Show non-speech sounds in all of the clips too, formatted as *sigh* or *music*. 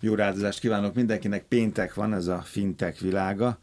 Jó rádozást kívánok mindenkinek. Péntek van, ez a fintech világa.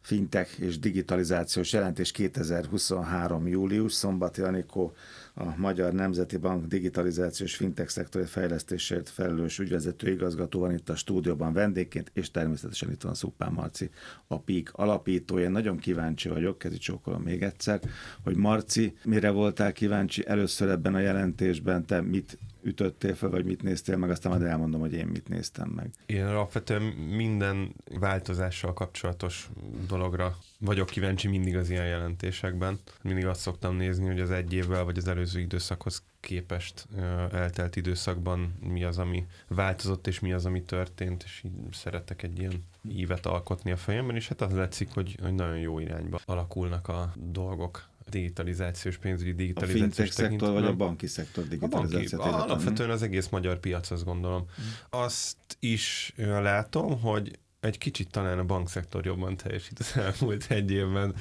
Fintech és digitalizációs jelentés 2023. július. Szombati Anikó a Magyar Nemzeti Bank digitalizációs fintech szektori fejlesztésért felelős ügyvezető igazgató van itt a stúdióban vendégként, és természetesen itt van Szupán Marci, a PIK alapítója. Nagyon kíváncsi vagyok, kezi csókolom még egyszer, hogy Marci, mire voltál kíváncsi először ebben a jelentésben, te mit ütöttél fel, vagy mit néztél meg, aztán majd elmondom, hogy én mit néztem meg. Én alapvetően minden változással kapcsolatos dologra vagyok kíváncsi mindig az ilyen jelentésekben. Mindig azt szoktam nézni, hogy az egy évvel vagy az előző időszakhoz képest eltelt időszakban mi az, ami változott, és mi az, ami történt, és így szeretek egy ilyen ívet alkotni a fejemben, és hát az látszik, hogy, hogy nagyon jó irányba alakulnak a dolgok digitalizációs, pénzügyi digitalizációs. A szektor vagy a banki szektor digitalizáció? Alapvetően az egész magyar piac, azt gondolom. Mm. Azt is látom, hogy egy kicsit talán a bankszektor jobban teljesít az elmúlt egy évben,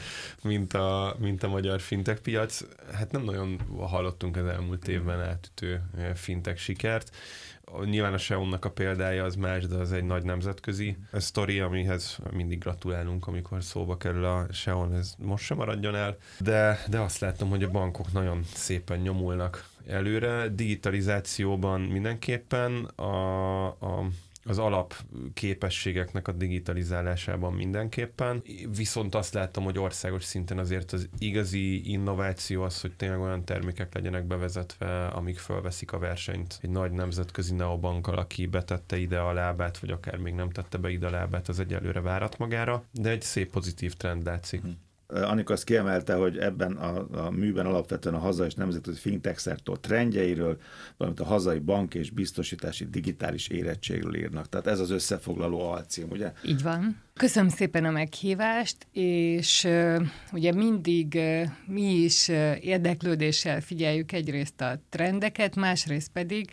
mint a, mint a magyar fintech piac. Hát nem nagyon hallottunk az elmúlt évben átütő fintech sikert. Nyilván a Seonnak a példája az más, de az egy nagy nemzetközi sztori, amihez mindig gratulálunk, amikor szóba kerül a Seon, ez most sem maradjon el. De, de azt látom, hogy a bankok nagyon szépen nyomulnak előre. Digitalizációban mindenképpen a, a az alap képességeknek a digitalizálásában mindenképpen. Viszont azt látom, hogy országos szinten azért az igazi innováció az, hogy tényleg olyan termékek legyenek bevezetve, amik fölveszik a versenyt egy nagy nemzetközi neobankkal, aki betette ide a lábát, vagy akár még nem tette be ide a lábát, az egyelőre várat magára, de egy szép pozitív trend látszik. Hmm. Annika azt kiemelte, hogy ebben a, a műben alapvetően a hazai és nemzetközi fintech szektor trendjeiről, valamint a hazai bank és biztosítási digitális érettségről írnak. Tehát ez az összefoglaló alcím, ugye? Így van. Köszönöm szépen a meghívást, és ugye mindig mi is uh, érdeklődéssel figyeljük egyrészt a trendeket, másrészt pedig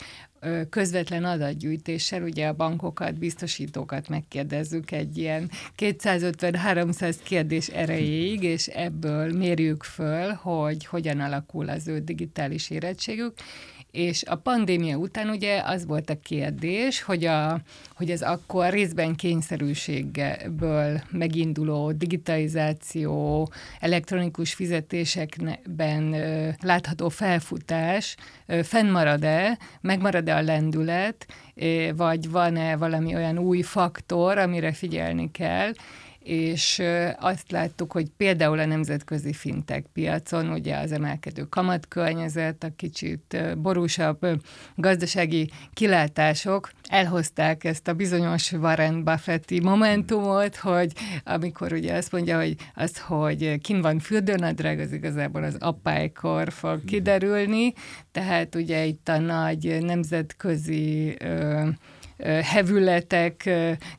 közvetlen adatgyűjtéssel, ugye a bankokat, biztosítókat megkérdezzük egy ilyen 250-300 kérdés erejéig, és ebből mérjük föl, hogy hogyan alakul az ő digitális érettségük, és a pandémia után ugye az volt a kérdés, hogy, a, hogy ez akkor részben kényszerűségből meginduló digitalizáció, elektronikus fizetésekben látható felfutás fennmarad-e, megmarad-e a lendület, vagy van-e valami olyan új faktor, amire figyelni kell, és azt láttuk, hogy például a nemzetközi fintek piacon, ugye az emelkedő kamatkörnyezet, a kicsit borúsabb gazdasági kilátások elhozták ezt a bizonyos Warren Buffetti momentumot, hogy amikor ugye azt mondja, hogy az, hogy kin van fürdőnadrág, az igazából az apálykor fog kiderülni, tehát ugye itt a nagy nemzetközi ö, hevületek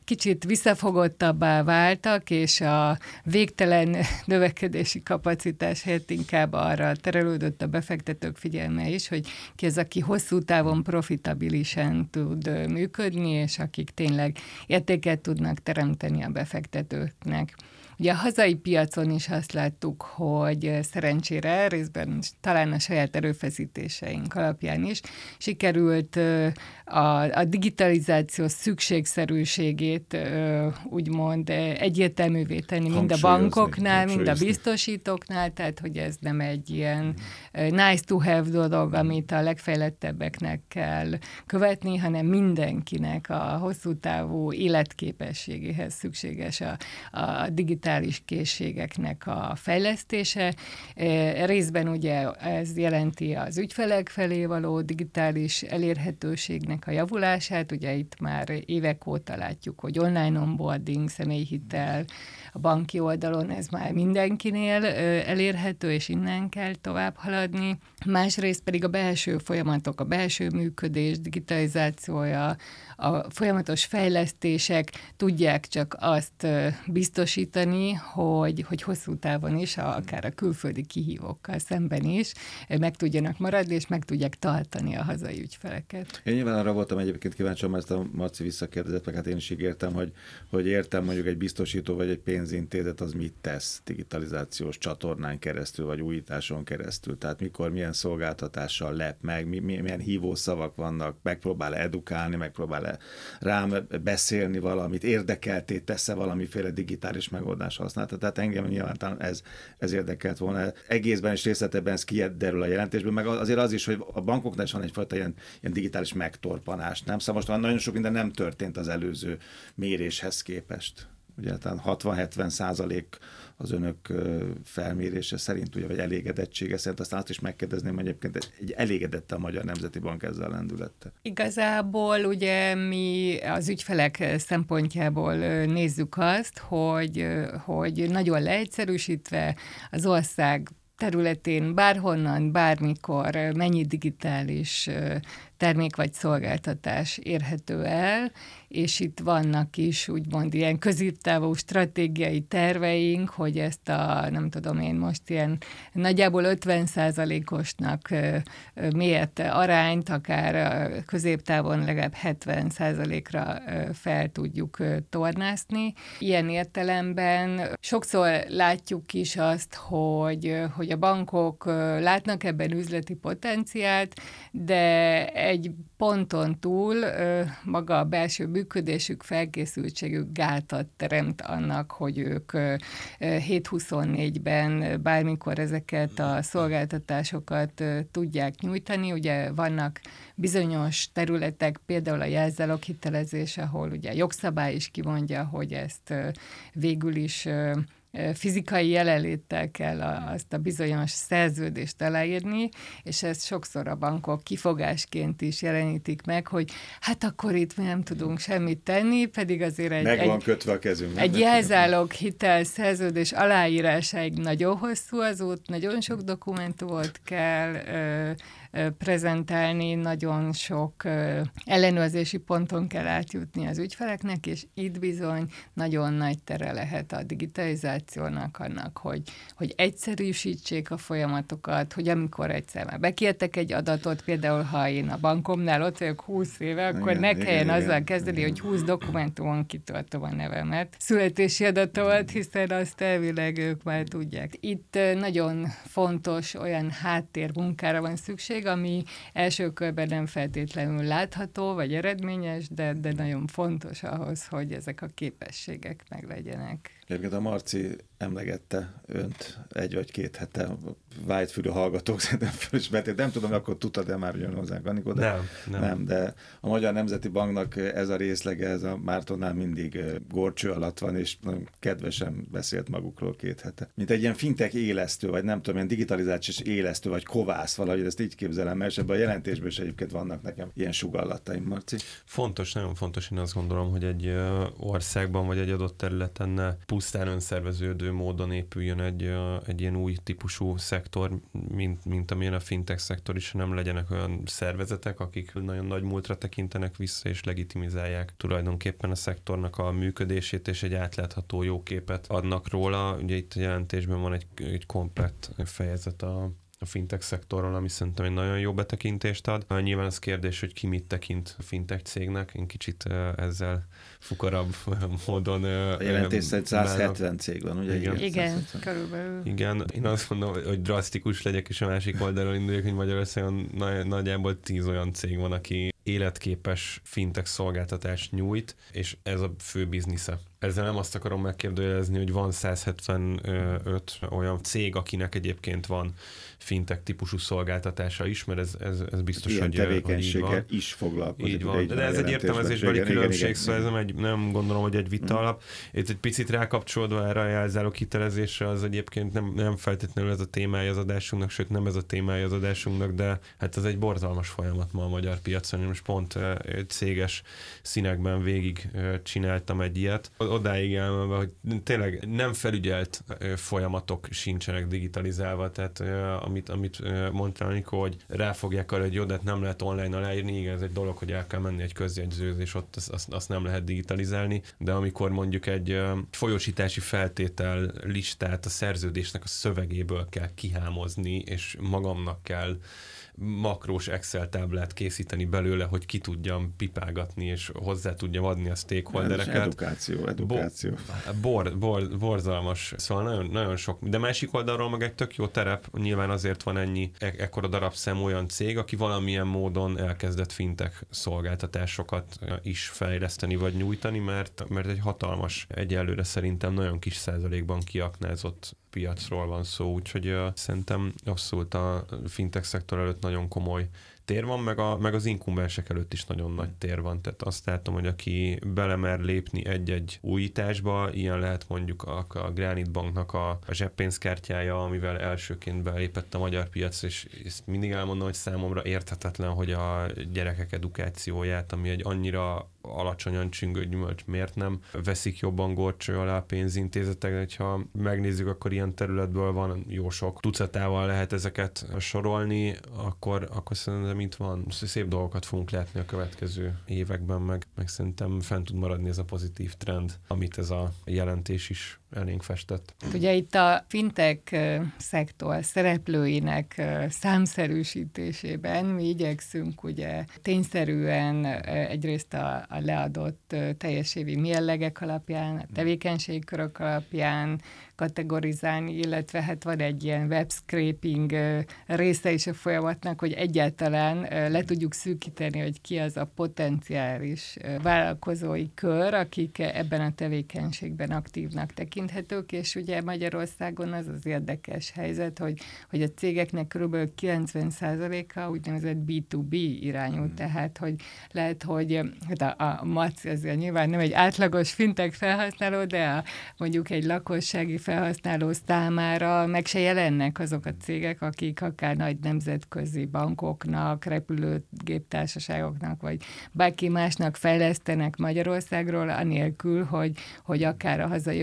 kicsit visszafogottabbá váltak, és a végtelen *laughs* növekedési kapacitás helyett inkább arra terelődött a befektetők figyelme is, hogy ki az, aki hosszú távon profitabilisen tud működni, és akik tényleg értéket tudnak teremteni a befektetőknek. Ugye a hazai piacon is azt láttuk, hogy szerencsére részben talán a saját erőfeszítéseink alapján is sikerült a, a digitalizáció szükségszerűségét úgymond egyértelművé tenni mind a bankoknál, mind a biztosítóknál, tehát hogy ez nem egy ilyen nice to have dolog, amit a legfejlettebbeknek kell követni, hanem mindenkinek a hosszú távú életképességéhez szükséges a, a digitális készségeknek a fejlesztése. Részben ugye ez jelenti az ügyfelek felé való digitális elérhetőségnek a javulását. Ugye itt már évek óta látjuk, hogy online onboarding, személyi hitel, a banki oldalon ez már mindenkinél elérhető, és innen kell tovább haladni. Másrészt pedig a belső folyamatok, a belső működés, digitalizációja, a folyamatos fejlesztések tudják csak azt biztosítani, segíteni, hogy, hogy hosszú távon is, akár a külföldi kihívókkal szemben is meg tudjanak maradni, és meg tudják tartani a hazai ügyfeleket. Én nyilván arra voltam egyébként kíváncsi, mert ezt a Marci visszakérdezett, meg hát én is ígértem, hogy, hogy értem mondjuk egy biztosító vagy egy pénzintézet az mit tesz digitalizációs csatornán keresztül, vagy újításon keresztül. Tehát mikor milyen szolgáltatással lep meg, mi, milyen hívószavak vannak, megpróbál edukálni, megpróbál rám beszélni valamit, érdekelté tesz-e valamiféle digitális megoldás használata. Tehát engem nyilván ez, ez érdekelt volna. Egészben és részleteben ez kiderül a jelentésből, meg azért az is, hogy a bankoknál is van egyfajta ilyen, ilyen digitális megtorpanás, nem? Szóval most nagyon sok minden nem történt az előző méréshez képest. Ugye, tehát 60-70 százalék az önök felmérése szerint, ugye, vagy elégedettsége szerint, aztán azt is megkérdezném, hogy egyébként egy elégedette a Magyar Nemzeti Bank ezzel a lendülette. Igazából ugye mi az ügyfelek szempontjából nézzük azt, hogy, hogy nagyon leegyszerűsítve az ország területén bárhonnan, bármikor mennyi digitális termék vagy szolgáltatás érhető el, és itt vannak is úgymond ilyen középtávú stratégiai terveink, hogy ezt a, nem tudom én most ilyen nagyjából 50 osnak miért arányt, akár középtávon legalább 70 ra fel tudjuk tornászni. Ilyen értelemben sokszor látjuk is azt, hogy, hogy a bankok látnak ebben üzleti potenciált, de egy ponton túl maga a belső működésük, felkészültségük gátat teremt annak, hogy ők 7-24-ben bármikor ezeket a szolgáltatásokat tudják nyújtani. Ugye vannak bizonyos területek, például a jelzálog hitelezés, ahol ugye jogszabály is kimondja, hogy ezt végül is fizikai jelenléttel kell azt a bizonyos szerződést aláírni, és ezt sokszor a bankok kifogásként is jelenítik meg, hogy hát akkor itt mi nem tudunk semmit tenni, pedig azért egy... Meg van kötve a kezünk. Egy jelzálog hitel szerződés aláírásáig nagyon hosszú az út, nagyon sok dokumentumot kell prezentálni, nagyon sok ellenőrzési ponton kell átjutni az ügyfeleknek, és itt bizony nagyon nagy tere lehet a digitalizációnak annak, hogy, hogy egyszerűsítsék a folyamatokat, hogy amikor egyszer már bekértek egy adatot, például ha én a bankomnál ott vagyok 20 éve, akkor igen, ne kelljen igen, azzal kezdeni, igen. hogy 20 dokumentumon kitöltöm a nevemet, születési adatomat, hiszen azt elvileg ők már tudják. Itt nagyon fontos olyan háttérmunkára van szükség, minőség, ami első körben nem feltétlenül látható vagy eredményes, de, de nagyon fontos ahhoz, hogy ezek a képességek meglegyenek. Egyébként a Marci emlegette önt egy vagy két hete, vágyfülő hallgatók *laughs* szerintem fölismerték. Nem tudom, akkor tudtad-e már jön hozzánk, Anikó, de nem, nem. nem, de a Magyar Nemzeti Banknak ez a részlege, ez a Mártonnál mindig gorcső alatt van, és kedvesen beszélt magukról két hete. Mint egy ilyen fintek élesztő, vagy nem tudom, ilyen digitalizációs élesztő, vagy kovász valahogy, ezt így képzelem, mert ebben a jelentésben is egyébként vannak nekem ilyen sugallataim, Marci. Fontos, nagyon fontos, én azt gondolom, hogy egy országban, vagy egy adott területen ne pusztán önszerveződő módon épüljön egy, egy ilyen új típusú szektor, mint, mint amilyen a fintech szektor is, nem legyenek olyan szervezetek, akik nagyon nagy múltra tekintenek vissza és legitimizálják tulajdonképpen a szektornak a működését, és egy átlátható jó képet adnak róla. Ugye itt a jelentésben van egy, egy komplett fejezet a a fintech szektorról, ami szerintem egy nagyon jó betekintést ad. Nyilván az kérdés, hogy ki mit tekint a fintech cégnek. Én kicsit ezzel fukarabb *laughs* módon... A jelentés szerint 170 cég van, ugye? Igen, Igen körülbelül. Igen, én azt mondom, hogy drasztikus legyek, és a másik oldalról induljak, hogy Magyarországon nagyjából 10 olyan cég van, aki életképes fintech szolgáltatást nyújt, és ez a fő biznisze. Ezzel nem azt akarom megkérdőjelezni, hogy van 175 olyan cég, akinek egyébként van fintech típusú szolgáltatása is, mert ez, ez, ez biztos, Ilyen hogy, hogy is foglalkozik. Így van, de ez egy értelmezésbeli különbség, szóval ez nem, egy, nem gondolom, hogy egy vita mm. alap. Itt egy picit rákapcsolódva erre a jelzálók hitelezésre, az egyébként nem, nem feltétlenül ez a témája az adásunknak, sőt nem ez a témája az adásunknak, de hát ez egy borzalmas folyamat ma a magyar piacon. Én most pont céges színekben végig csináltam egy ilyet. Odáig elmenve, hogy tényleg nem felügyelt folyamatok sincsenek digitalizálva, tehát amit, amit mondtál, Nikó, hogy ráfogják arra, hogy jó, de hát nem lehet online aláírni, igen, ez egy dolog, hogy el kell menni egy közjegyzőzés, ott azt, azt, azt nem lehet digitalizálni, de amikor mondjuk egy folyósítási feltétel listát a szerződésnek a szövegéből kell kihámozni, és magamnak kell makrós Excel táblát készíteni belőle, hogy ki tudjam pipálgatni, és hozzá tudjam adni a stakeholdereket. Edukáció, edukáció. Bor, bor, borzalmas. Szóval nagyon, nagyon sok. De másik oldalról meg egy tök jó terep, nyilván azért van ennyi, e- ekkora darabszem olyan cég, aki valamilyen módon elkezdett fintek szolgáltatásokat is fejleszteni vagy nyújtani, mert, mert egy hatalmas, egyelőre szerintem nagyon kis százalékban kiaknázott piacról van szó, úgyhogy uh, szerintem abszolút a fintech szektor előtt nagyon komoly tér van, meg, a, meg az inkubensek előtt is nagyon nagy tér van. Tehát azt látom, hogy aki belemer lépni egy-egy újításba, ilyen lehet mondjuk a, a Granite Banknak a, a zseppénzkártyája, amivel elsőként belépett a magyar piac, és ezt mindig elmondom, hogy számomra érthetetlen, hogy a gyerekek edukációját, ami egy annyira alacsonyan csüngő gyümölcs, miért nem veszik jobban gorcső alá a pénzintézetek, ha megnézzük, akkor ilyen területből van jó sok tucatával lehet ezeket sorolni, akkor, akkor szerintem itt van, szép dolgokat fogunk látni a következő években, meg, meg szerintem fent tud maradni ez a pozitív trend, amit ez a jelentés is elénk festett. Ugye itt a fintek szektor szereplőinek számszerűsítésében mi igyekszünk ugye tényszerűen egyrészt a, a leadott teljes évi mérlegek alapján, a tevékenységkörök alapján, kategorizálni, illetve hát van egy ilyen web scraping része is a folyamatnak, hogy egyáltalán le tudjuk szűkíteni, hogy ki az a potenciális vállalkozói kör, akik ebben a tevékenységben aktívnak tekinthetők, és ugye Magyarországon az az érdekes helyzet, hogy, hogy a cégeknek kb. 90%-a úgynevezett B2B irányú, hmm. tehát hogy lehet, hogy hát a, a Maci azért nyilván nem egy átlagos fintek felhasználó, de a, mondjuk egy lakossági felhasználó számára meg se jelennek azok a cégek, akik akár nagy nemzetközi bankoknak, repülőgéptársaságoknak, vagy bárki másnak fejlesztenek Magyarországról, anélkül, hogy, hogy akár a hazai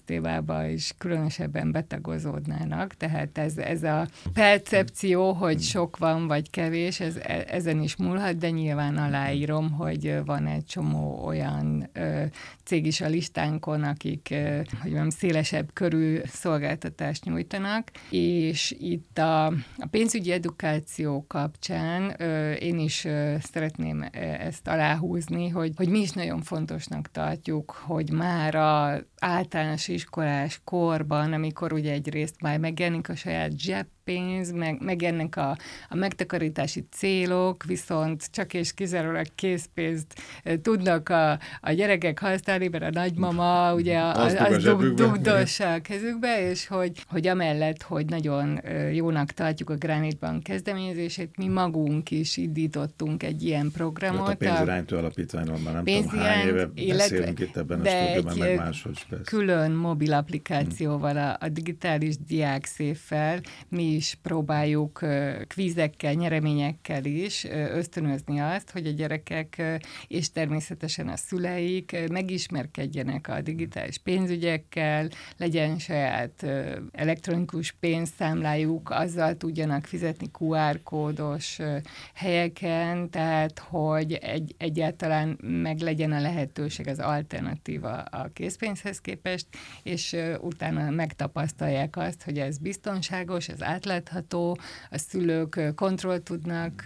ökoszisztémába is különösebben betagozódnának. Tehát ez, ez a percepció, hogy sok van, vagy kevés, ez, ezen is múlhat, de nyilván aláírom, hogy van egy csomó olyan ö, cég is a listánkon, akik, ö, hogy mondjam, szélesebb körű szolgáltatást nyújtanak, és itt a, a pénzügyi edukáció kapcsán ö, én is ö, szeretném ezt aláhúzni, hogy, hogy mi is nagyon fontosnak tartjuk, hogy már a általános iskolás korban, amikor ugye egyrészt már megjelenik a saját zseb pénz, meg, meg ennek a, a megtakarítási célok, viszont csak és kizárólag készpénzt tudnak a, a gyerekek használni, mert a nagymama ugye a, az, az dug, dugdossa a kezükbe, és hogy, hogy amellett, hogy nagyon jónak tartjuk a Granite Bank kezdeményezését, mi magunk is indítottunk egy ilyen programot. a pénziránytó alapítványról már nem tudom hány éve beszélünk itt ebben a stúdióban, meg máshogy. Persze. Külön mobil applikációval, a, a digitális diák széffel mi is próbáljuk kvízekkel, nyereményekkel is ösztönözni azt, hogy a gyerekek és természetesen a szüleik megismerkedjenek a digitális pénzügyekkel, legyen saját elektronikus pénzszámlájuk, azzal tudjanak fizetni QR kódos helyeken, tehát hogy egy, egyáltalán meg legyen a lehetőség, az alternatíva a készpénzhez képest, és utána megtapasztalják azt, hogy ez biztonságos, ez átlátható, a szülők kontroll tudnak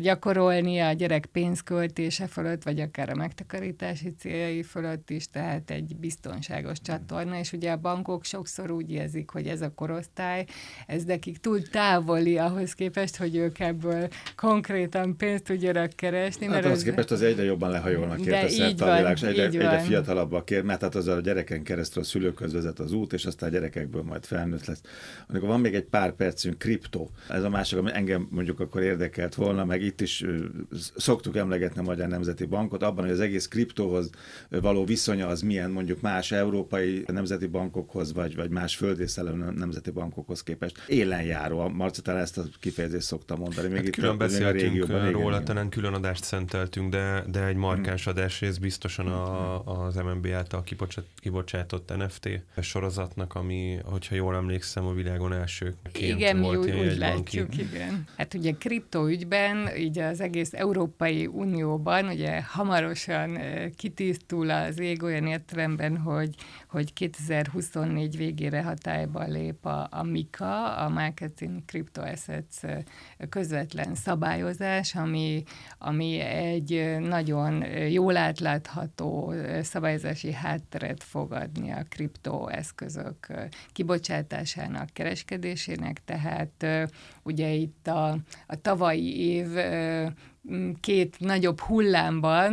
gyakorolni a gyerek pénzköltése fölött, vagy akár a megtakarítási céljai fölött is, tehát egy biztonságos csatorna, és ugye a bankok sokszor úgy érzik, hogy ez a korosztály, ez nekik túl távoli ahhoz képest, hogy ők ebből konkrétan pénzt tudjanak keresni. Hát mert ahhoz ez... képest az egyre jobban lehajolnak érte szerte a világ, egyre, egyre fiatalabbak kér, mert hát az a gyerekeken keresztül a szülőköz vezet az út, és aztán a gyerekekből majd felnőtt lesz. Amikor van még egy pár percünk, kriptó, ez a másik, ami engem mondjuk akkor érdekelt volna, volna, meg itt is szoktuk emlegetni a Magyar Nemzeti Bankot, abban, hogy az egész kriptóhoz való viszonya az milyen mondjuk más európai nemzeti bankokhoz, vagy, vagy más földrészelő nemzeti bankokhoz képest élenjáró. Marci talán ezt a kifejezést szokta mondani. Még hát itt külön beszéltünk a róla, talán külön adást szenteltünk, de, de egy markáns hmm. adásrész biztosan a, az MNB által kibocsátott NFT sorozatnak, ami, hogyha jól emlékszem, a világon első Igen, mi úgy, úgy látjuk, igen. Hát ugye kriptoügyben, így az egész Európai Unióban ugye hamarosan kitisztul az ég olyan értelemben, hogy, hogy 2024 végére hatályba lép a, a MICA, a Marketing Crypto Assets közvetlen szabályozás, ami, ami egy nagyon jól átlátható szabályozási hátteret fog adni a kriptoeszközök kibocsátásának, kereskedésének, tehát ugye itt a, a tavalyi év két nagyobb hullámban,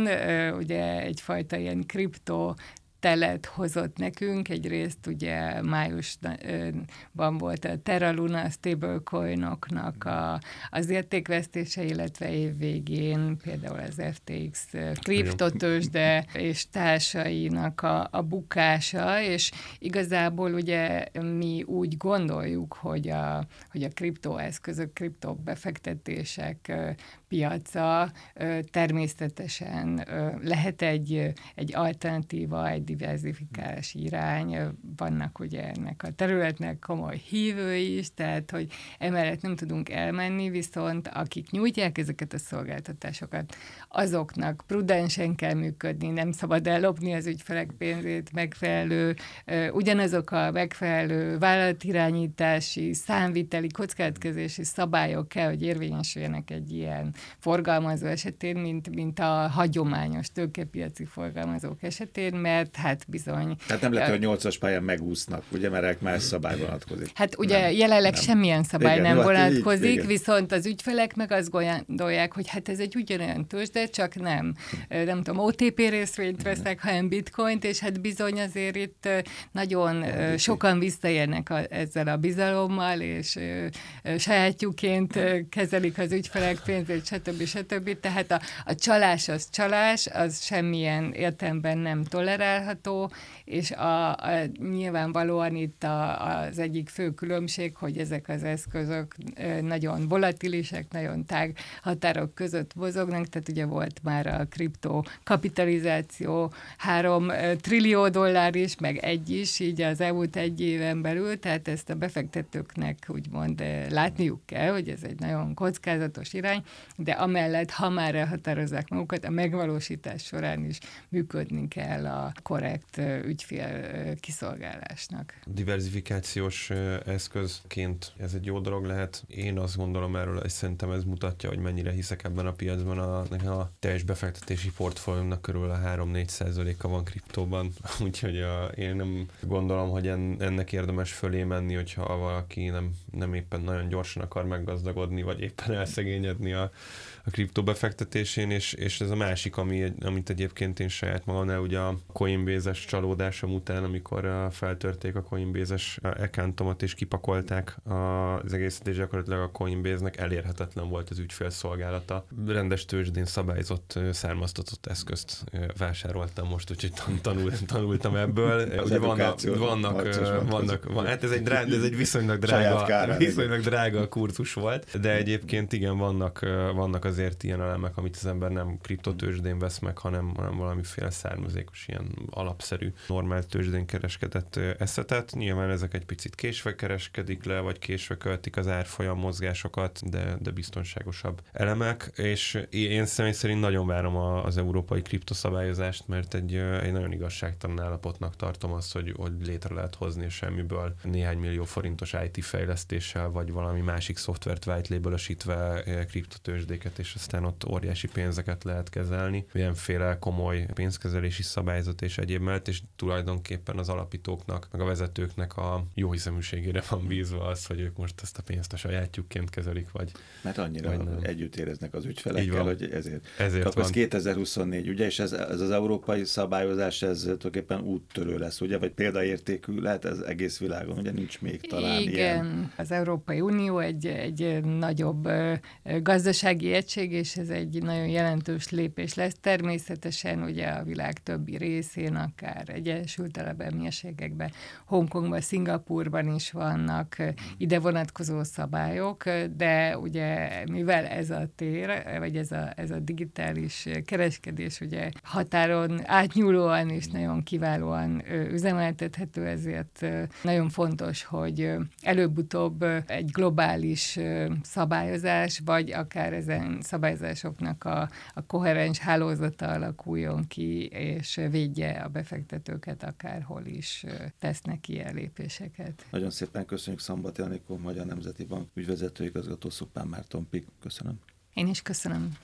ugye egyfajta ilyen kripto telet hozott nekünk. Egyrészt ugye májusban volt a Terra Luna stablecoinoknak a, az értékvesztése, illetve évvégén például az FTX kriptotősde és társainak a, a bukása, és igazából ugye mi úgy gondoljuk, hogy a, hogy a kriptoeszközök, kriptobefektetések piaca természetesen lehet egy, egy alternatíva, egy diversifikálási irány. Vannak ugye ennek a területnek komoly hívői is, tehát hogy emellett nem tudunk elmenni, viszont akik nyújtják ezeket a szolgáltatásokat, azoknak prudensen kell működni, nem szabad ellopni az ügyfelek pénzét, megfelelő, ugyanazok a megfelelő vállalatirányítási, számviteli, kockázatkezési szabályok kell, hogy érvényesüljenek egy ilyen forgalmazó esetén, mint, mint a hagyományos tőkepiaci forgalmazók esetén, mert hát bizony... Tehát nem lehet, hogy nyolcas pályán megúsznak, ugye, mert más szabály vonatkozik. Hát ugye nem, jelenleg nem. semmilyen szabály igen, nem hát vonatkozik, így, viszont az ügyfelek meg azt gondolják, hogy hát ez egy ugyanolyan tőzsde, csak nem. Nem tudom, OTP részvényt vesznek, hanem bitcoint, és hát bizony azért itt nagyon sokan visszaérnek a, ezzel a bizalommal, és sajátjuként kezelik az ügyfelek pénzét, stb. stb. Tehát a, a csalás az csalás, az semmilyen értelemben nem tolerálható, és a, a, nyilvánvalóan itt a, az egyik fő különbség, hogy ezek az eszközök nagyon volatilisek, nagyon tág határok között mozognak, tehát ugye volt már a kripto kapitalizáció három trillió dollár is, meg egy is, így az elmúlt egy éven belül, tehát ezt a befektetőknek úgymond látniuk kell, hogy ez egy nagyon kockázatos irány, de amellett, ha már elhatározzák magukat, a megvalósítás során is működni kell a korrekt ügyfél kiszolgálásnak. Diversifikációs eszközként ez egy jó dolog lehet. Én azt gondolom erről, és szerintem ez mutatja, hogy mennyire hiszek ebben a piacban. A, a teljes befektetési portfóliómnak körül a 3-4 százaléka van kriptóban, *laughs* úgyhogy a, én nem gondolom, hogy en, ennek érdemes fölé menni, hogyha valaki nem, nem éppen nagyon gyorsan akar meggazdagodni, vagy éppen elszegényedni a, a kriptó befektetésén, és, és ez a másik, ami, amit egyébként én saját magamnál ugye a Coinbase-es csalódásom után, amikor feltörték a Coinbase-es accountomat és kipakolták az egészet, és gyakorlatilag a Coinbase-nek elérhetetlen volt az ügyfélszolgálata. Rendes tőzsdén szabályzott, származtatott eszközt vásároltam most, úgyhogy tanul, tanultam ebből. *laughs* Az ugye vannak, vannak, vannak, van, hát ez egy, drága, ez egy viszonylag drága, viszonylag drága kurzus volt, de egyébként igen, vannak, vannak az azért ilyen elemek, amit az ember nem kriptotőzsdén vesz meg, hanem, hanem valamiféle származékos, ilyen alapszerű, normál tőzsdén kereskedett eszetet. Nyilván ezek egy picit késve kereskedik le, vagy késve költik az árfolyam mozgásokat, de, de biztonságosabb elemek, és én személy szerint nagyon várom a, az európai kriptoszabályozást, mert egy, egy nagyon igazságtalan állapotnak tartom azt, hogy, hogy létre lehet hozni semmiből néhány millió forintos IT fejlesztéssel, vagy valami másik szoftvert white label kriptotőzsdéket és aztán ott óriási pénzeket lehet kezelni. Ilyenféle komoly pénzkezelési szabályzat és egyéb mellett, és tulajdonképpen az alapítóknak, meg a vezetőknek a jó hiszeműségére van bízva az, hogy ők most ezt a pénzt a sajátjukként kezelik, vagy Mert annyira vagy nem. együtt éreznek az ügyfelekkel, hogy ezért. Ezért Akkor ez van. 2024, ugye, és ez, ez az európai szabályozás, ez tulajdonképpen úttörő lesz, ugye, vagy példaértékű lehet ez egész világon, ugye nincs még talán Igen, ilyen. az Európai Unió egy, egy nagyobb gazdasági egység, és ez egy nagyon jelentős lépés lesz. Természetesen ugye a világ többi részén, akár Egyesült Arab Emírségekben, Hongkongban, Szingapurban is vannak ide vonatkozó szabályok, de ugye mivel ez a tér, vagy ez a, ez a digitális kereskedés ugye határon átnyúlóan és nagyon kiválóan üzemeltethető, ezért nagyon fontos, hogy előbb-utóbb egy globális szabályozás, vagy akár ezen szabályozásoknak a, a koherens hálózata alakuljon ki, és védje a befektetőket akárhol is tesznek ilyen lépéseket. Nagyon szépen köszönjük Szambati Anikó, Magyar Nemzeti Bank ügyvezető igazgató Szupán Márton Pik. Köszönöm. Én is köszönöm.